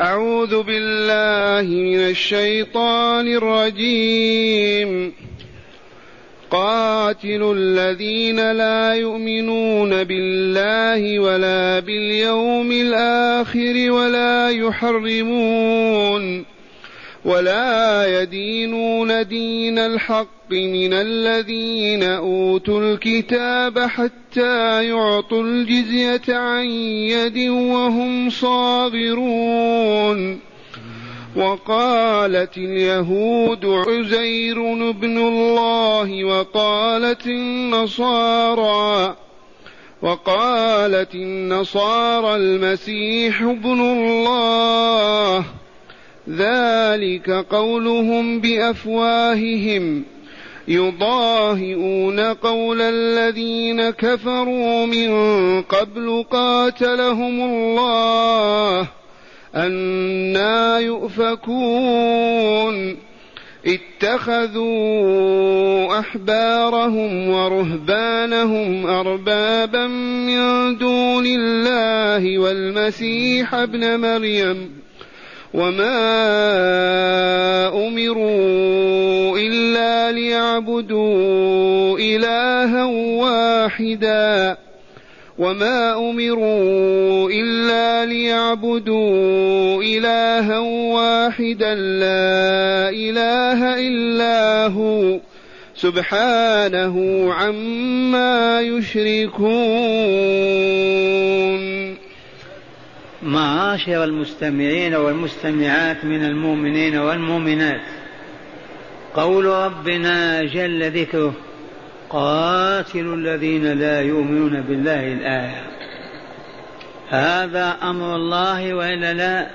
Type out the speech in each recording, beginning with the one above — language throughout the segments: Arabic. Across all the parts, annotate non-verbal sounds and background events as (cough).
أعوذ بالله من الشيطان الرجيم. قاتلوا الذين لا يؤمنون بالله ولا باليوم الآخر ولا يحرمون. ولا يدينون دين الحق من الذين اوتوا الكتاب حتى يعطوا الجزيه عن يد وهم صاغرون وقالت اليهود عزير بن الله وقالت النصارى وقالت النصارى المسيح ابن الله ذلك قولهم بأفواههم. يضاهئون قول الذين كفروا من قبل قاتلهم الله أنا يؤفكون. اتخذوا أحبارهم ورهبانهم أربابا من دون الله والمسيح ابن مريم. وما امروا الا ليعبدوا الها واحدا وما امروا الا ليعبدوا الها واحدا لا اله الا هو سبحانه عما يشركون معاشر المستمعين والمستمعات من المؤمنين والمؤمنات. قول ربنا جل ذكره قاتلوا الذين لا يؤمنون بالله الآية. هذا أمر الله وإلا لا؟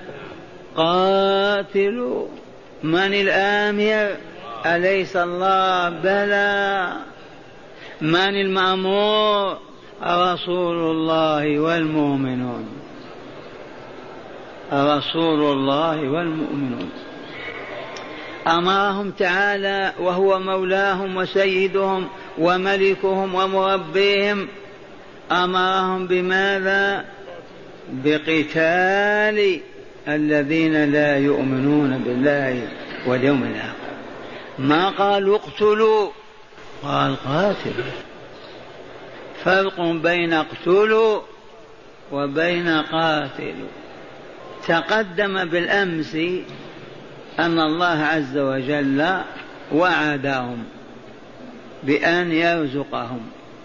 قاتلوا. من الآمر؟ أليس الله؟ بلى. من المأمور؟ رسول الله والمؤمنون. رسول الله والمؤمنون. امرهم تعالى وهو مولاهم وسيدهم وملكهم ومربيهم. امرهم بماذا؟ بقتال الذين لا يؤمنون بالله واليوم الآخر. ما قالوا اقتلوا؟ قال قاتلوا فرق بين اقتلوا وبين قاتلوا. تقدم بالأمس أن الله عز وجل وعدهم بأن يرزقهم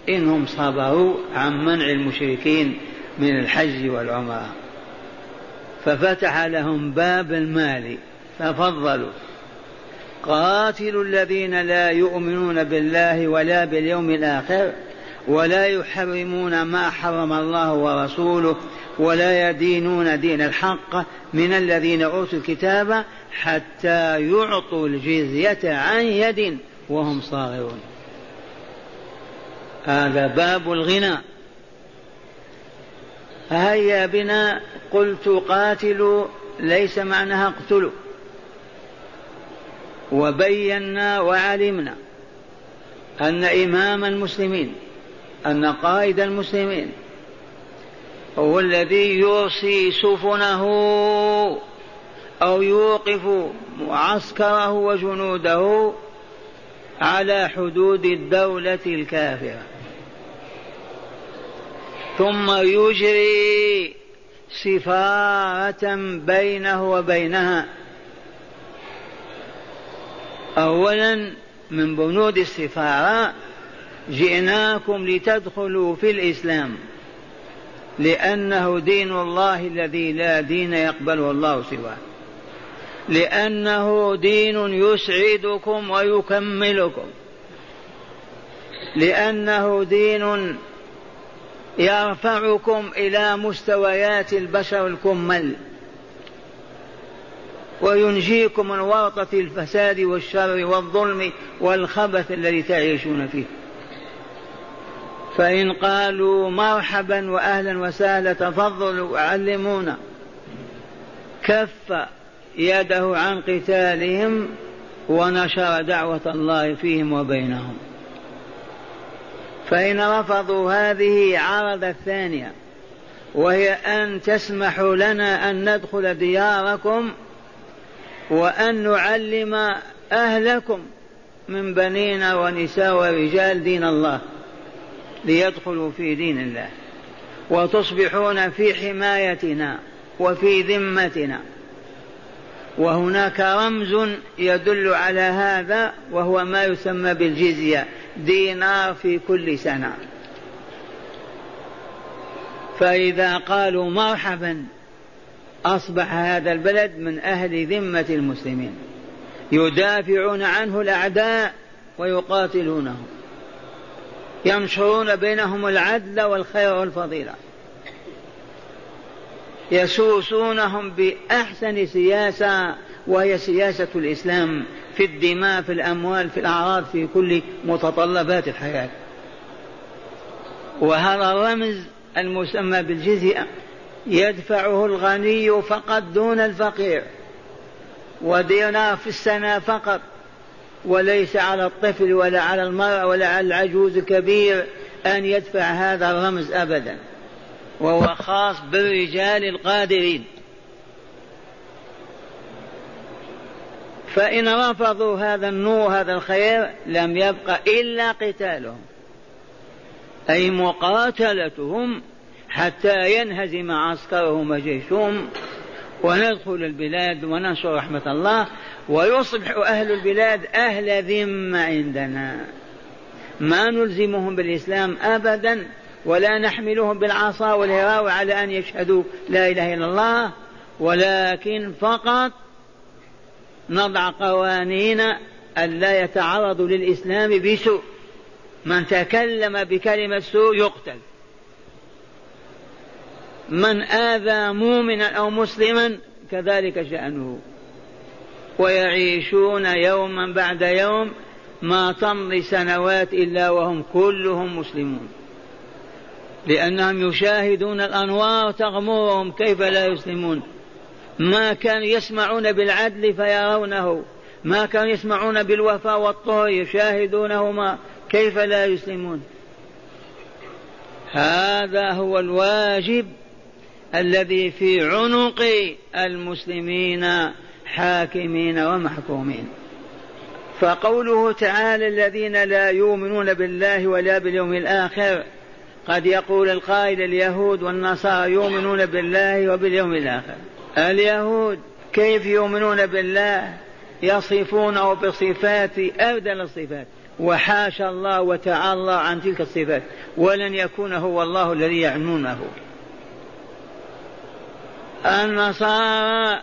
انهم صبروا عن منع المشركين من الحج والعمرة. ففتح لهم باب المال ففضلوا. قاتلوا الذين لا يؤمنون بالله ولا باليوم الآخر. ولا يحرمون ما حرم الله ورسوله ولا يدينون دين الحق من الذين أوتوا الكتاب حتى يعطوا الجزية عن يد وهم صاغرون. هذا باب الغنى. هيا بنا قلت قاتلوا ليس معناها اقتلوا. وبينا وعلمنا أن إمام المسلمين أن قائد المسلمين هو الذي يرسي سفنه أو يوقف معسكره وجنوده على حدود الدولة الكافرة. ثم يجري سفارة بينه وبينها. أولا من بنود السفارة جئناكم لتدخلوا في الإسلام لأنه دين الله الذي لا دين يقبله الله سواه لأنه دين يسعدكم ويكملكم لأنه دين يرفعكم إلى مستويات البشر الكمل وينجيكم من ورطة الفساد والشر والظلم والخبث الذي تعيشون فيه. فإن قالوا مرحبا وأهلا وسهلا تفضلوا وعلمونا كف يده عن قتالهم ونشر دعوة الله فيهم وبينهم. فإن رفضوا هذه عرض الثانية وهي أن تسمحوا لنا أن ندخل دياركم وأن نعلم أهلكم من بنينا ونساء ورجال دين الله. ليدخلوا في دين الله وتصبحون في حمايتنا وفي ذمتنا. وهناك رمز يدل على هذا وهو ما يسمى بالجزية دينار في كل سنة. فإذا قالوا مرحبا أصبح هذا البلد من أهل ذمة المسلمين. يدافعون عنه الأعداء ويقاتلونه. ينشرون بينهم العدل والخير والفضيلة. يسوسونهم بأحسن سياسة وهي سياسة الإسلام في الدماء في الأموال في الأعراض في كل متطلبات الحياة. وهذا الرمز المسمى بالجزية يدفعه الغني فقط دون الفقير. ودينار في السنة فقط وليس على الطفل ولا على المرأة ولا على العجوز الكبير أن يدفع هذا الرمز أبدا. وهو خاص بالرجال القادرين. فإن رفضوا هذا النور هذا الخير لم يبق إلا قتالهم. أي مقاتلتهم حتى ينهزم عسكرهم وجيشهم وندخل البلاد وننشر رحمة الله ويصبح أهل البلاد أهل ذمة عندنا. ما نلزمهم بالإسلام أبدا ولا نحملهم بالعصا والهراء على أن يشهدوا لا إله إلا الله ولكن فقط نضع قوانين ألا يتعرضوا للإسلام بسوء. من تكلم بكلمة سوء يقتل. من آذى مؤمنا أو مسلما كذلك شأنه. ويعيشون يوما بعد يوم ما تمضي سنوات إلا وهم كلهم مسلمون. لأنهم يشاهدون الأنوار تغمرهم كيف لا يسلمون. ما كانوا يسمعون بالعدل فيرونه. ما كانوا يسمعون بالوفاء والطهر يشاهدونهما كيف لا يسلمون. هذا هو الواجب الذي في عنق المسلمين حاكمين ومحكومين. فقوله تعالى الذين لا يؤمنون بالله ولا باليوم الآخر قد يقول القائل اليهود والنصارى يؤمنون بالله وباليوم الآخر. اليهود كيف يؤمنون بالله؟ يصفونه بصفات أبدل الصفات. وحاشا الله وتعالى عن تلك الصفات. ولن يكون هو الله الذي يعنونه. النصارى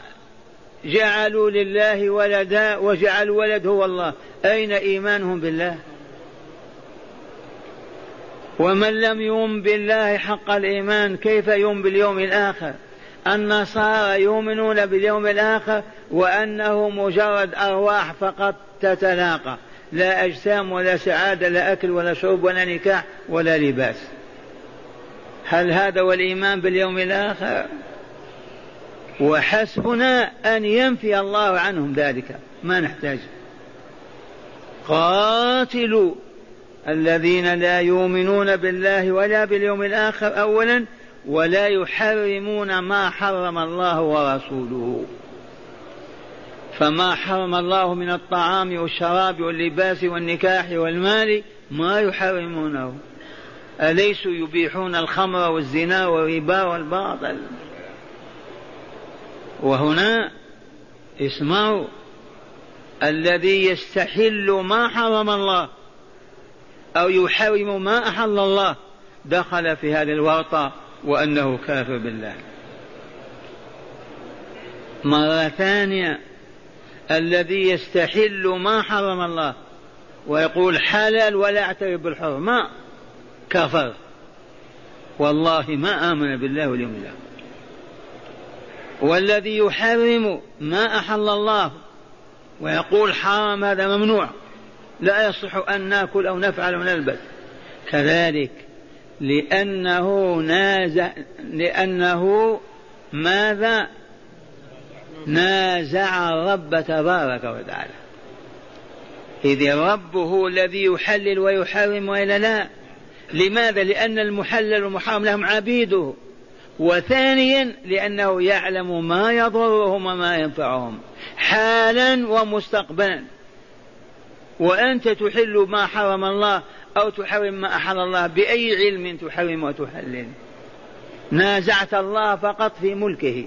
جعلوا لله ولدا وجعلوا ولد هو الله. أين إيمانهم بالله؟ ومن لم يؤمن بالله حق الإيمان كيف يؤمن باليوم الآخر؟ النصارى يؤمنون باليوم الآخر وأنه مجرد أرواح فقط تتلاقى. لا أجسام ولا سعادة لا أكل ولا شرب ولا نكاح ولا لباس. هل هذا هو الإيمان باليوم الآخر؟ وحسبنا أن ينفي الله عنهم ذلك. ما نحتاج. قاتلوا الذين لا يؤمنون بالله ولا باليوم الآخر أولا ولا يحرمون ما حرم الله ورسوله. فما حرم الله من الطعام والشراب واللباس والنكاح والمال ما يحرمونه. أليسوا يبيحون الخمر والزنا والربا والباطل؟ وهنا اسمعوا الذي يستحل ما حرم الله أو يحرم ما أحل الله دخل في هذه الورطة وأنه كافر بالله. مرة ثانية الذي يستحل ما حرم الله ويقول حلال ولا أعترف بالحرمة كفر. والله ما آمن بالله واليوم الآخر. والذي يحرم ما أحل الله ويقول حرام هذا ممنوع. لا يصح أن نأكل أو نفعل أو نلبس. كذلك لأنه نازع لأنه ماذا؟ نازع الرب تبارك وتعالى. إذ الرب هو الذي يحلل ويحرم وإلا لا. لماذا؟ لأن المحلل والمحرم لهم عبيده. وثانيا لأنه يعلم ما يضرهم وما ينفعهم حالا ومستقبلا. وأنت تحل ما حرم الله أو تحرم ما أحل الله بأي علم تحرم وتحلل. نازعت الله فقط في ملكه.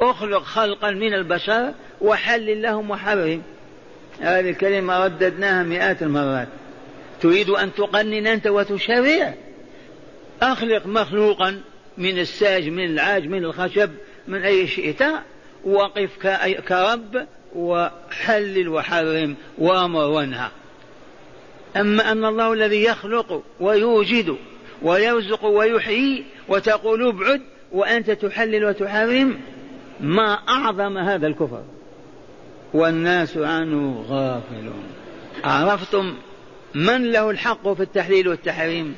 اخلق خلقا من البشر وحلل لهم وحرم. هذه الكلمة رددناها مئات المرات. تريد أن تقنن أنت وتشرع. أخلق مخلوقا من الساج من العاج من الخشب من أي شئت وقف كرب وحلل وحرم وأمر وانهى. أما أن الله الذي يخلق ويوجد ويرزق ويحيي وتقول ابعد وأنت تحلل وتحرم ما أعظم هذا الكفر. والناس عنه غافلون. عرفتم من له الحق في التحليل والتحريم؟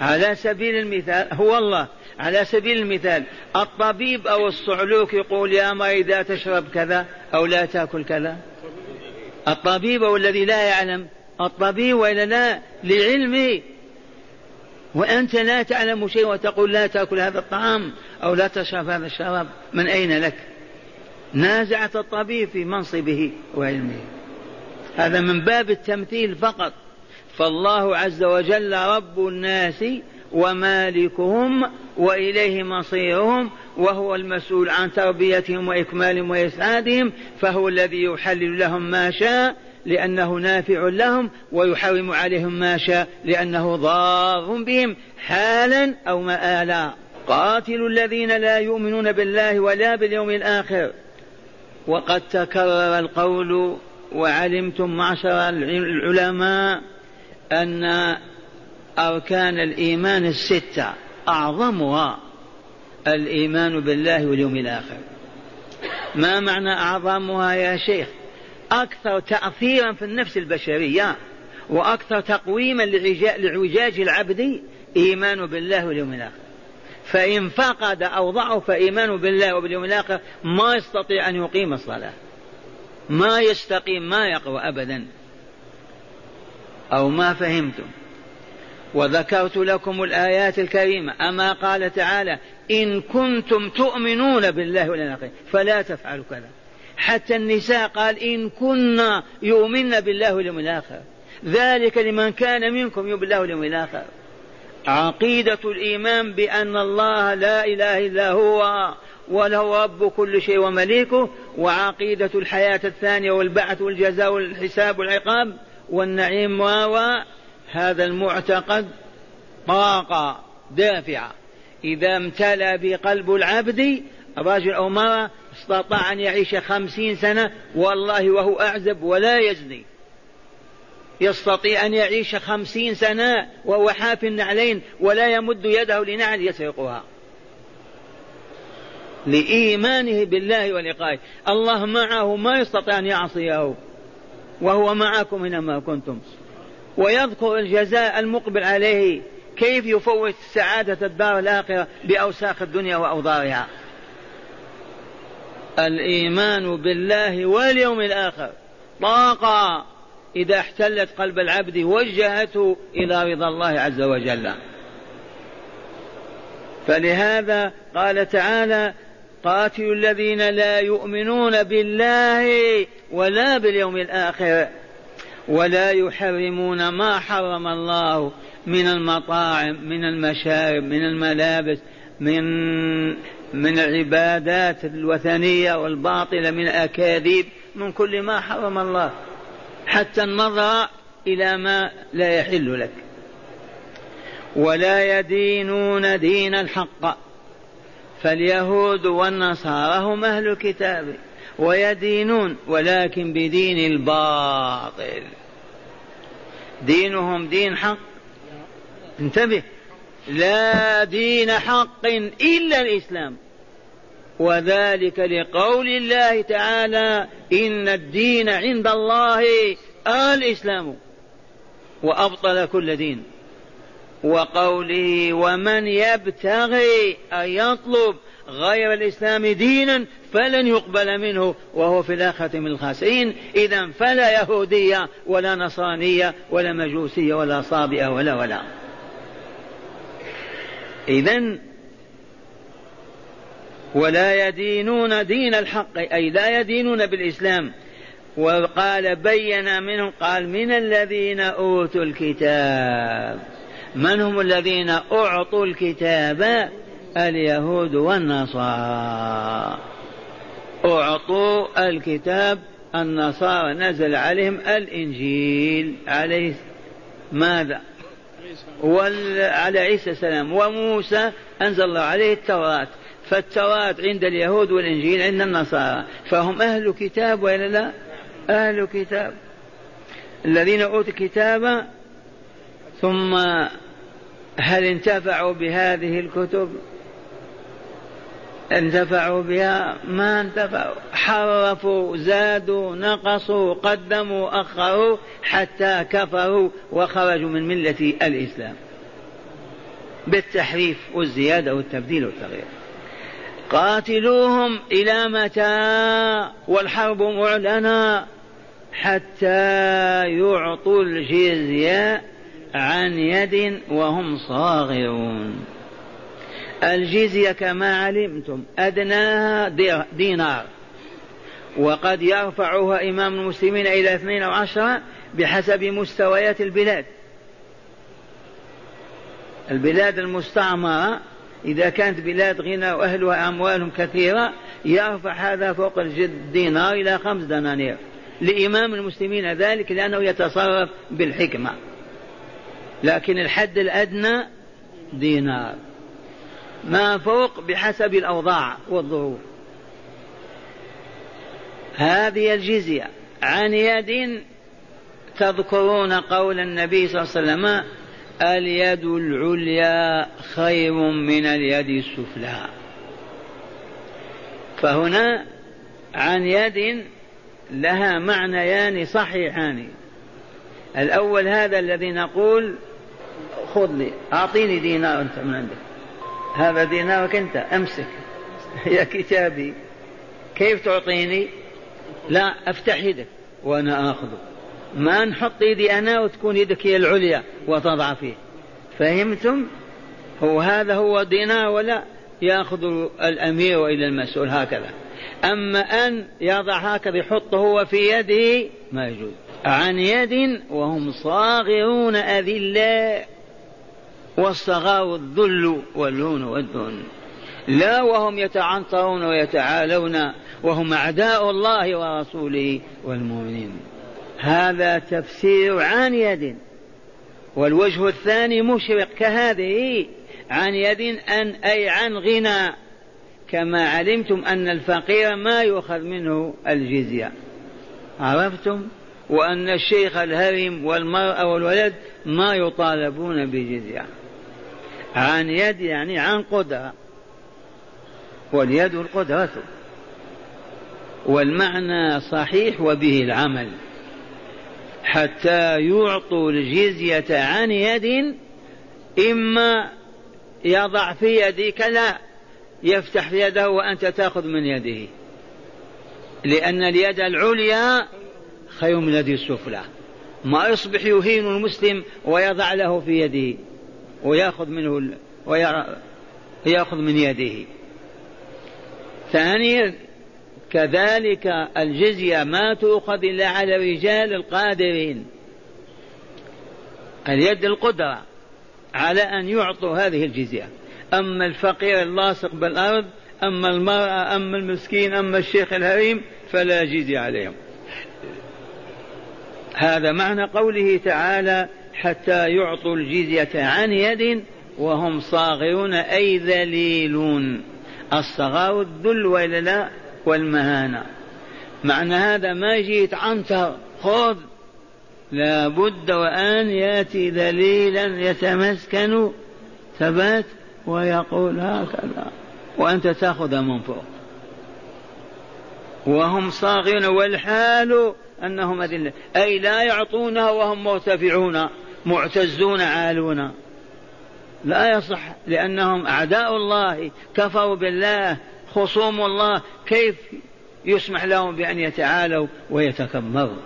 على سبيل المثال هو الله على سبيل المثال. الطبيب أو الصعلوك يقول يا مريض تشرب كذا أو لا تأكل كذا. الطبيب أو الذي لا يعلم. الطبيب وإلا لا لعلمه وأنت لا تعلم شيء وتقول لا تأكل هذا الطعام أو لا تشرب هذا الشراب. من أين لك؟ نازعت الطبيب في منصبه وعلمه. هذا من باب التمثيل فقط. فالله عز وجل رب الناس ومالكهم وإليه مصيرهم وهو المسؤول عن تربيتهم وإكمالهم واسعادهم فهو الذي يحلل لهم ما شاء لأنه نافع لهم ويحرم عليهم ما شاء لأنه ضار بهم حالا أو مآلا. قاتلوا الذين لا يؤمنون بالله ولا باليوم الآخر. وقد تكرر القول وعلمتم معشر العلماء أن أركان الإيمان الستة أعظمها الإيمان بالله واليوم الآخر. ما معنى أعظمها يا شيخ؟ أكثر تأثيرا في النفس البشرية وأكثر تقويما لعجاج العبد إيمان بالله واليوم الآخر. فإن فقد أو ضعف إيمانه بالله وباليوم الآخر ما يستطيع أن يقيم الصلاة. ما يستقيم ما يقوى أبدا. أو ما فهمتم. وذكرت لكم الآيات الكريمة. أما قال تعالى إن كنتم تؤمنون بالله والآخر فلا تفعلوا كذا. حتى النساء قال إن كنا يؤمن بالله واليوم الآخر. ذلك لمن كان منكم يؤمن بالله واليوم الآخر. عقيدة الإيمان بأن الله لا إله إلا هو وله رب كل شيء ومليكه. وعقيدة الحياة الثانية والبعث والجزاء والحساب والعقاب. والنعيم و هذا المعتقد طاقة دافعة إذا امتلأ بقلب العبد رجل أو مرأة استطاع أن يعيش خمسين سنة والله وهو أعزب ولا يزني يستطيع أن يعيش خمسين سنة وهو حاف النعلين ولا يمد يده لنعل يسرقها. لإيمانه بالله ولقائه. الله معه ما يستطيع أن يعصيه. وهو معكم إنما كنتم. ويذكر الجزاء المقبل عليه كيف يفوت سعادة الدار الآخرة بأوساخ الدنيا وأوضارها الإيمان بالله واليوم الآخر. طاقة إذا احتلت قلب العبد وجهته إلى رضا الله عز وجل. فلهذا قال تعالى قاتلوا الذين لا يؤمنون بالله ولا باليوم الآخر ولا يحرمون ما حرم الله من المطاعم من المشارب من الملابس من من العبادات الوثنية والباطلة من الأكاذيب من كل ما حرم الله. حتى النظر إلى ما لا يحل لك. ولا يدينون دين الحق. فاليهود والنصارى هم أهل الكتاب ويدينون ولكن بدين الباطل. دينهم دين حق. انتبه. لا دين حق إلا الإسلام. وذلك لقول الله تعالى إن الدين عند الله الإسلام. وأبطل كل دين. وقوله ومن يبتغي أن يطلب غير الإسلام دينا فلن يقبل منه وهو في الآخرة من الخاسرين. إذا فلا يهودية ولا نصرانية ولا مجوسية ولا صابئة ولا ولا. إذا ولا يدينون دين الحق أي لا يدينون بالإسلام. وقال بين منهم قال من الذين أوتوا الكتاب. من هم الذين أعطوا الكتاب؟ اليهود والنصارى. أعطوا الكتاب النصارى نزل عليهم الإنجيل عليه ماذا؟ على عيسى السلام. وموسى أنزل الله عليه التوراة. فالتوراة عند اليهود والإنجيل عند النصارى. فهم أهل كتاب وإلا لا؟ أهل كتاب. الذين أوتوا الكتاب ثم هل انتفعوا بهذه الكتب؟ انتفعوا بها؟ ما انتفعوا. حرفوا زادوا نقصوا قدموا أخروا حتى كفروا وخرجوا من ملة الإسلام بالتحريف والزيادة والتبديل والتغيير. قاتلوهم إلى متى؟ والحرب معلنة حتى يعطوا الجزية عن يد وهم صاغرون. الجزية كما علمتم أدناها دينار. وقد يرفعها إمام المسلمين إلى اثنين أو عشرة بحسب مستويات البلاد. البلاد المستعمرة إذا كانت بلاد غنى وأهلها أموالهم كثيرة يرفع هذا فوق الدينار إلى خمس دنانير. لإمام المسلمين ذلك لأنه يتصرف بالحكمة. لكن الحد الأدنى دينار. ما فوق بحسب الأوضاع والظروف. هذه الجزية عن يد تذكرون قول النبي صلى الله عليه وسلم اليد العليا خير من اليد السفلى. فهنا عن يد لها معنيان صحيحان. الأول هذا الذي نقول خذ لي أعطيني دينار أنت من عندك. هذا دينارك أنت أمسك. (laughs) يا كتابي كيف تعطيني؟ لا أفتح يدك وأنا آخذه. ما نحط يدي أنا وتكون يدك هي العليا وتضع فيه. فهمتم؟ هو هذا هو دينار ولا؟ يأخذ الأمير إلى المسؤول هكذا. أما أن يضع هكذا يحطه هو في يده ما يجوز. عن يد وهم صاغرون أذلاء والصغار الذل واللون والدون لا وهم يتعنطرون ويتعالون وهم أعداء الله ورسوله والمؤمنين. هذا تفسير عن يد. والوجه الثاني مشرق كهذه عن يد أن أي عن غنى. كما علمتم أن الفقير ما يؤخذ منه الجزية. عرفتم؟ وأن الشيخ الهرم والمرأة والولد ما يطالبون بجزية عن يد يعني عن قدرة. واليد القدرة. والمعنى صحيح وبه العمل. حتى يعطوا الجزية عن يد إما يضع في يدك لا يفتح يده وأنت تأخذ من يده. لأن اليد العليا خير من اليد السفلى. ما يصبح يهين المسلم ويضع له في يده. ويأخذ منه ويأخذ من يده ثانيا كذلك الجزية ما تؤخذ إلا على الرجال القادرين. اليد القدرة على أن يعطوا هذه الجزية. أما الفقير اللاصق بالأرض أما المرأة أما المسكين أما الشيخ الهريم فلا جزية عليهم. هذا معنى قوله تعالى حتى يعطوا الجزية عن يد وهم صاغرون أي ذليلون. الصغار الذل وإلا لا والمهانة. معنى هذا ما جيت عنتر خذ. لا بد وأن يأتي ذليلا يتمسكن. ثبات ويقول هكذا. وأنت تأخذ من فوق. وهم صاغرون والحال أنهم أذلة. أي لا يعطونها وهم مرتفعون. معتزون عالون. لا يصح لأنهم أعداء الله كفروا بالله خصوم الله. كيف يسمح لهم بأن يتعالوا ويتكبروا؟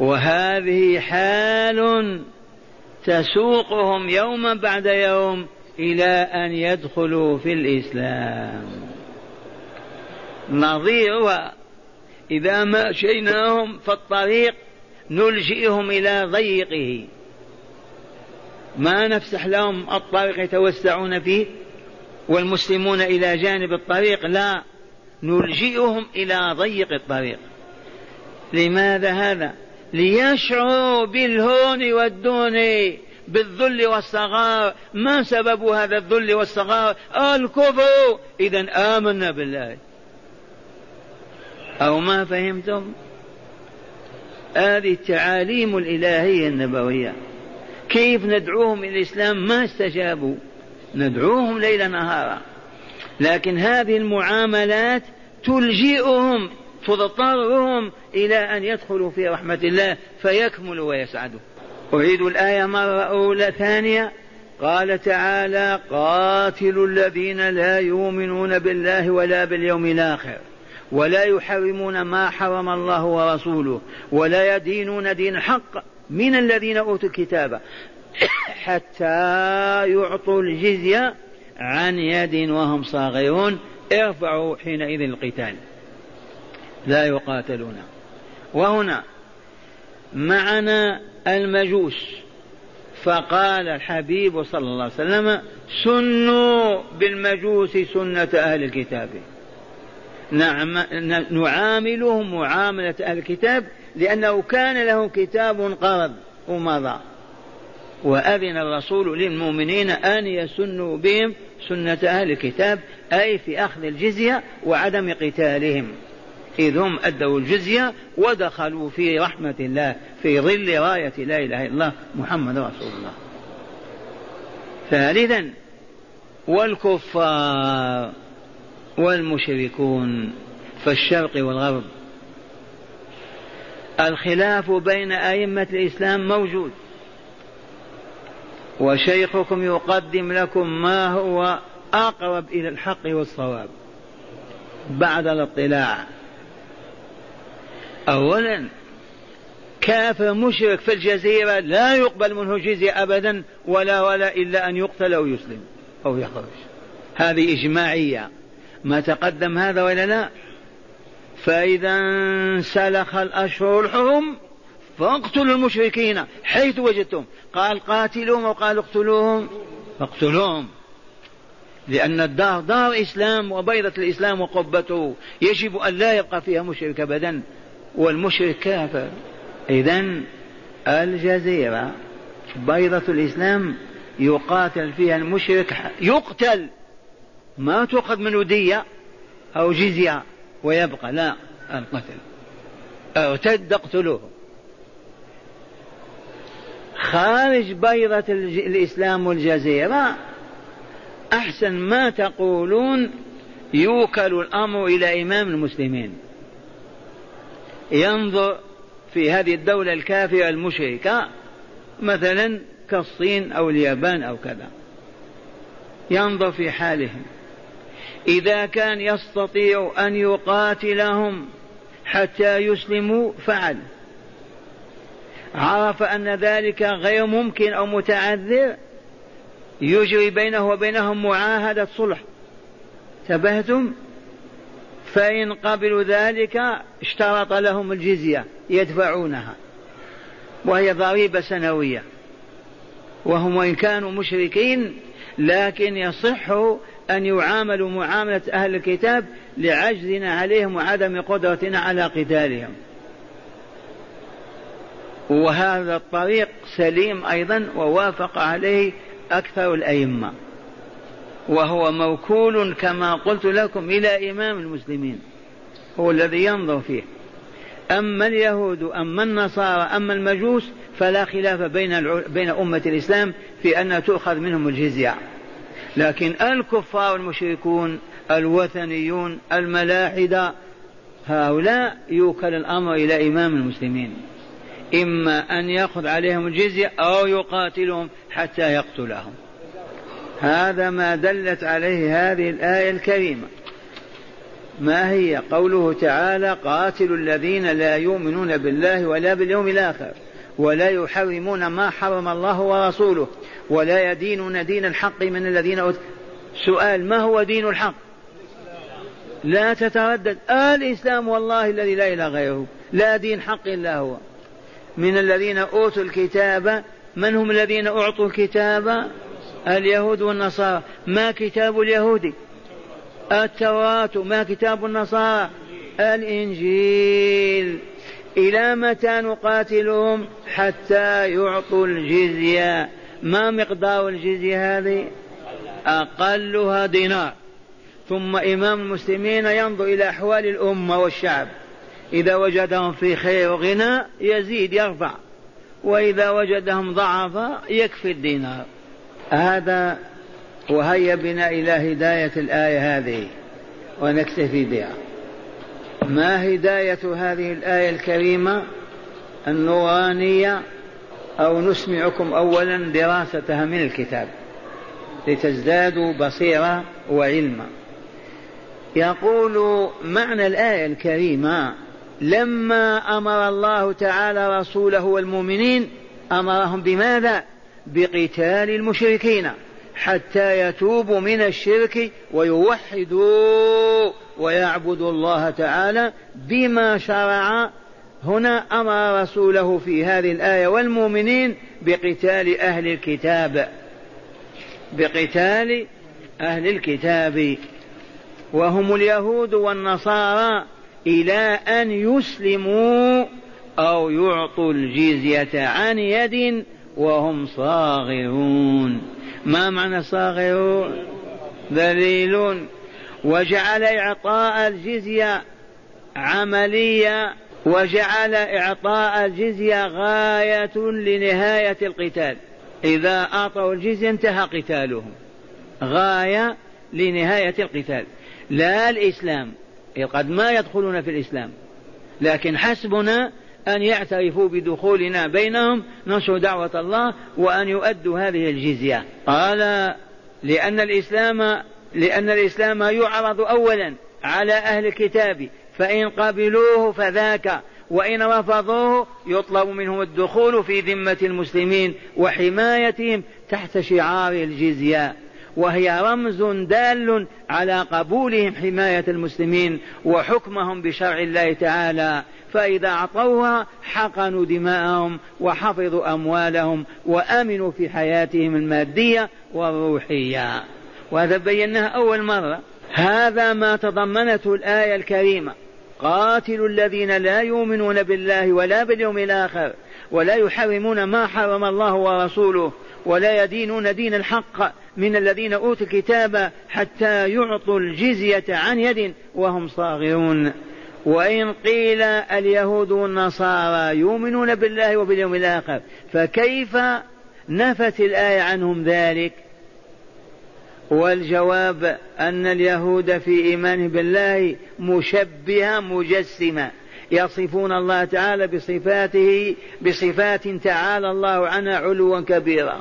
وهذه حال تسوقهم يوما بعد يوم إلى أن يدخلوا في الإسلام. نظيرها إذا ما شيناهم في الطريق نلجئهم إلى ضيقه. ما نفسح لهم الطريق يتوسعون فيه والمسلمون إلى جانب الطريق لا نلجئهم إلى ضيق الطريق. لماذا هذا؟ ليشعروا بالهون والدون بالذل والصغار. ما سبب هذا الذل والصغار؟ الكفر. إذا آمنا بالله. أو ما فهمتم؟ هذه التعاليم الإلهية النبوية. كيف ندعوهم إلى الإسلام؟ ما استجابوا. ندعوهم ليل نهارا. لكن هذه المعاملات تلجئهم تضطرهم إلى أن يدخلوا في رحمة الله فيكملوا ويسعدوا. أعيد الآية مرة أولى ثانية. قال تعالى قاتلوا الذين لا يؤمنون بالله ولا باليوم الآخر. ولا يحرمون ما حرم الله ورسوله ولا يدينون دين الحق من الذين أوتوا الكتاب (coughs) حتى يعطوا الجزية عن يد وهم صاغرون. ارفعوا حينئذ القتال. لا يقاتلون. وهنا معنا المجوس. فقال الحبيب صلى الله عليه وسلم سنوا بالمجوس سنة أهل الكتاب. نعاملهم معاملة أهل الكتاب لأنه كان لهم كتاب قرض ومضى. وأذن الرسول للمؤمنين أن يسنوا بهم سنة أهل الكتاب أي في أخذ الجزية وعدم قتالهم. إذ هم أدوا الجزية ودخلوا في رحمة الله في ظل راية لا إله إلا الله محمد رسول الله. ثالثا والكفار. والمشركون في الشرق والغرب. الخلاف بين أئمة الإسلام موجود وشيخكم يقدم لكم ما هو أقرب إلى الحق والصواب بعد الاطلاع. أولا كافر مشرك في الجزيرة لا يقبل منه جزية أبدا ولا ولا إلا أن يقتل أو يسلم أو يخرج. هذه إجماعية. ما تقدم هذا ولا لا؟ فإذا انسلخ الأشهر الحرم فاقتلوا المشركين حيث وجدتم. قال قاتلوهم وقال اقتلوهم؟ فاقتلوهم لأن الدار دار إسلام وبيضة الإسلام وقبته. يجب أن لا يبقى فيها مشرك أبدا. والمشرك كافر. إذا الجزيرة بيضة الإسلام يقاتل فيها المشرك يقتل. ما تؤخذ منه دية أو جزية ويبقى لا القتل. ارتد اقتلوه. خارج بيضة الإسلام والجزيرة أحسن ما تقولون يوكل الأمر إلى إمام المسلمين. ينظر في هذه الدولة الكافرة المشركة مثلا كالصين أو اليابان أو كذا. ينظر في حالهم. إذا كان يستطيع أن يقاتلهم حتى يسلموا فعل. عرف أن ذلك غير ممكن أو متعذر يجري بينه وبينهم معاهدة صلح. تبهتم فإن قبلوا ذلك اشترط لهم الجزية يدفعونها. وهي ضريبة سنوية. وهم وإن كانوا مشركين لكن يصح أن يعاملوا معاملة أهل الكتاب لعجزنا عليهم وعدم قدرتنا على قتالهم. وهذا الطريق سليم أيضا ووافق عليه أكثر الأئمة. وهو موكول كما قلت لكم إلى إمام المسلمين هو الذي ينظر فيه. أما اليهود أما النصارى أما المجوس فلا خلاف بين بين أمة الإسلام في أنها تؤخذ منهم الجزية. لكن الكفار والمشركون الوثنيون الملاحدة هؤلاء يوكل الأمر إلى إمام المسلمين. إما أن يأخذ عليهم الجزية أو يقاتلهم حتى يقتلهم. هذا ما دلت عليه هذه الآية الكريمة. ما هي؟ قوله تعالى قاتلوا الذين لا يؤمنون بالله ولا باليوم الآخر ولا يحرمون ما حرم الله ورسوله. ولا يدينون دين الحق من الذين أوت. سؤال ما هو دين الحق؟ لا تتردد. الإسلام والله الذي لا إله غيره. لا دين حق إلا هو. من الذين أوتوا الكتاب من هم الذين أعطوا الكتاب؟ اليهود والنصارى. ما كتاب اليهود؟ التوراة. ما كتاب النصارى؟ الإنجيل. إلى متى نقاتلهم؟ حتى يعطوا الجزية. ما مقدار الجزية هذه؟ أقلها دينار. ثم إمام المسلمين ينظر إلى أحوال الأمة والشعب. إذا وجدهم في خير وغنى يزيد يرفع. وإذا وجدهم ضعفا يكفي الدينار. هذا وهيا بنا إلى هداية الآية هذه ونكتفي بها. ما هداية هذه الآية الكريمة النورانية أو نسمعكم أولا دراستها من الكتاب لتزدادوا بصيرة وعلما يقول معنى الآية الكريمة لما أمر الله تعالى رسوله والمؤمنين أمرهم بماذا؟ بقتال المشركين حتى يتوبوا من الشرك ويوحدوا ويعبدوا الله تعالى بما شرع هنا أمر رسوله في هذه الآية والمؤمنين بقتال أهل الكتاب. بقتال أهل الكتاب. وهم اليهود والنصارى إلى أن يسلموا أو يعطوا الجزية عن يد وهم صاغرون. ما معنى صاغرون؟ ذليلون. وجعل إعطاء الجزية عملية وجعل إعطاء الجزية غاية لنهاية القتال. إذا أعطوا الجزية انتهى قتالهم. غاية لنهاية القتال. لا الإسلام قد ما يدخلون في الإسلام لكن حسبنا أن يعترفوا بدخولنا بينهم نشر دعوة الله وأن يؤدوا هذه الجزية. قال لأن الإسلام لأن الإسلام يعرض أولا على أهل الكتاب فإن قبلوه فذاك وإن رفضوه يطلب منهم الدخول في ذمة المسلمين وحمايتهم تحت شعار الجزية. وهي رمز دال على قبولهم حماية المسلمين وحكمهم بشرع الله تعالى. فإذا أعطوها حقنوا دماءهم وحفظوا أموالهم وأمنوا في حياتهم المادية والروحية. وهذا بيناه أول مرة. هذا ما تضمنته الآية الكريمة. قاتلوا الذين لا يؤمنون بالله ولا باليوم الآخر ولا يحرمون ما حرم الله ورسوله ولا يدينون دين الحق من الذين أوتوا الكتاب حتى يعطوا الجزية عن يد وهم صاغرون. وإن قيل اليهود والنصارى يؤمنون بالله وباليوم الآخر فكيف نفت الآية عنهم ذلك؟ والجواب أن اليهود في إيمانهم بالله مشبهة مجسمة. يصفون الله تعالى بصفاته بصفات تعالى الله عنها علوا كبيرا.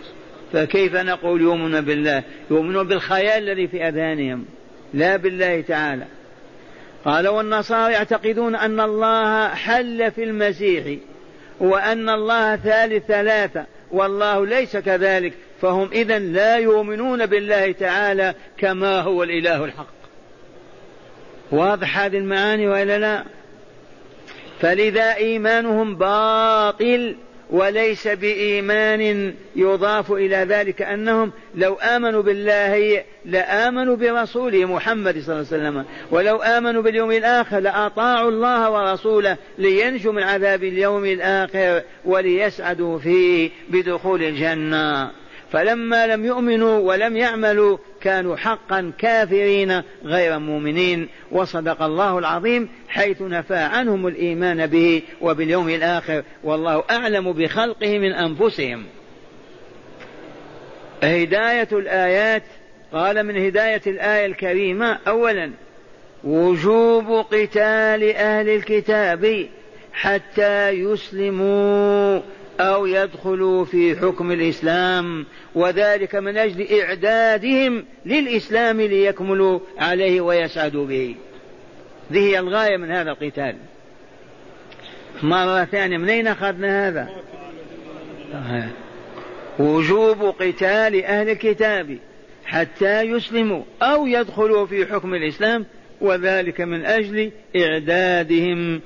فكيف نقول يؤمنون بالله؟ يؤمنون بالخيال الذي في أذهانهم لا بالله تعالى. قال والنصارى يعتقدون أن الله حل في المسيح وأن الله ثالث ثلاثة. والله ليس كذلك. فهم إذا لا يؤمنون بالله تعالى كما هو الإله الحق. واضح هذه المعاني وإلا لا؟ فلذا إيمانهم باطل. وليس بإيمان يضاف إلى ذلك أنهم لو آمنوا بالله لآمنوا برسوله محمد صلى الله عليه وسلم. ولو آمنوا باليوم الآخر لأطاعوا الله ورسوله لينجوا من عذاب اليوم الآخر وليسعدوا فيه بدخول الجنة. فلما لم يؤمنوا ولم يعملوا كانوا حقا كافرين غير مؤمنين. وصدق الله العظيم حيث نفى عنهم الإيمان به وباليوم الآخر والله أعلم بخلقه من أنفسهم. هداية الآيات قال من هداية الآية الكريمة اولا وجوب قتال أهل الكتاب حتى يسلموا أو يدخلوا في حكم الإسلام وذلك من أجل إعدادهم للإسلام ليكملوا عليه ويسعدوا به. هذه هي الغاية من هذا القتال. مرة ثانية منين أخذنا هذا؟ وجوب قتال أهل الكتاب حتى يسلموا أو يدخلوا في حكم الإسلام وذلك من أجل إعدادهم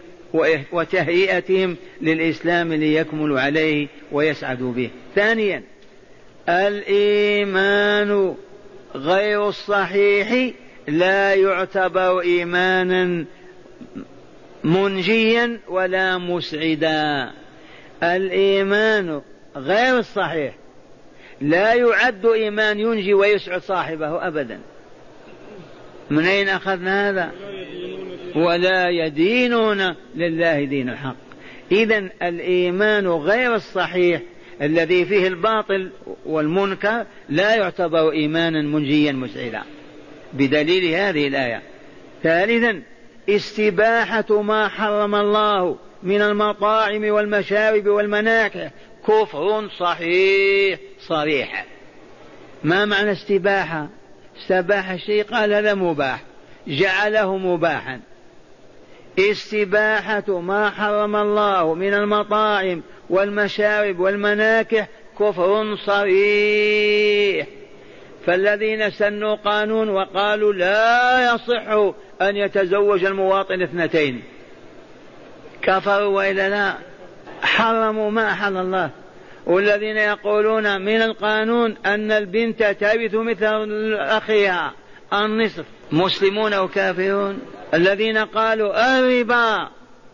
وتهيئتهم للإسلام ليكملوا عليه ويسعدوا به. ثانيا الإيمان غير الصحيح لا يعتبر إيمانا منجيا ولا مسعدا. الإيمان غير الصحيح لا يعد إيمان ينجي ويسعد صاحبه أبدا. من أين أخذنا هذا؟ ولا يدينون لله دين الحق. إذا الإيمان غير الصحيح الذي فيه الباطل والمنكر لا يعتبر إيمانا منجيا مسعدا. بدليل هذه الآية. ثالثا استباحة ما حرم الله من المطاعم والمشارب والمناكح. كفر صحيح صريح. ما معنى استباحة؟ استباح الشيء قال هذا مباح. جعله مباحا. استباحة ما حرم الله من المطاعم والمشارب والمناكح كفر صريح. فالذين سنوا قانون وقالوا لا يصح أن يتزوج المواطن اثنتين. كفروا وإلا لا حرموا ما أحل الله. والذين يقولون من القانون أن البنت ترث مثل أخيها. النصف مسلمون أو كافرون الذين قالوا الربا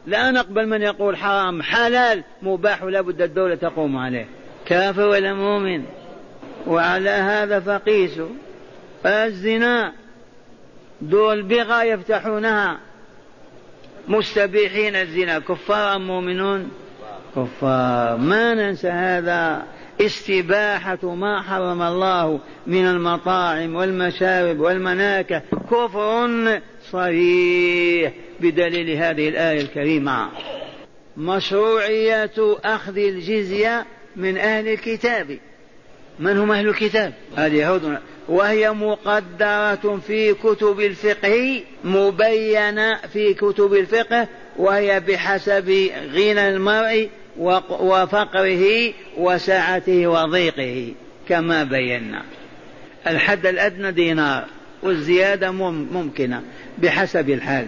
لا نقبل من يقول حرام حلال مباح ولا بد الدولة تقوم عليه. كافر ولا مؤمن؟ وعلى هذا فقيسوا الزنا دول بغى يفتحونها. مستبيحين الزنا كفار أم مؤمنون؟ كفار. ما ننسى هذا. استباحة ما حرم الله من المطاعم والمشارب والمناكة. كفر صريح بدليل هذه الآية الكريمة. مشروعية أخذ الجزية من أهل الكتاب. من هم أهل الكتاب؟ اليهود وهي مقدرة في كتب الفقه مبينة في كتب الفقه وهي بحسب غنى المرء وفقره وسعته وضيقه كما بينا. الحد الأدنى دينار والزيادة ممكنة بحسب الحال.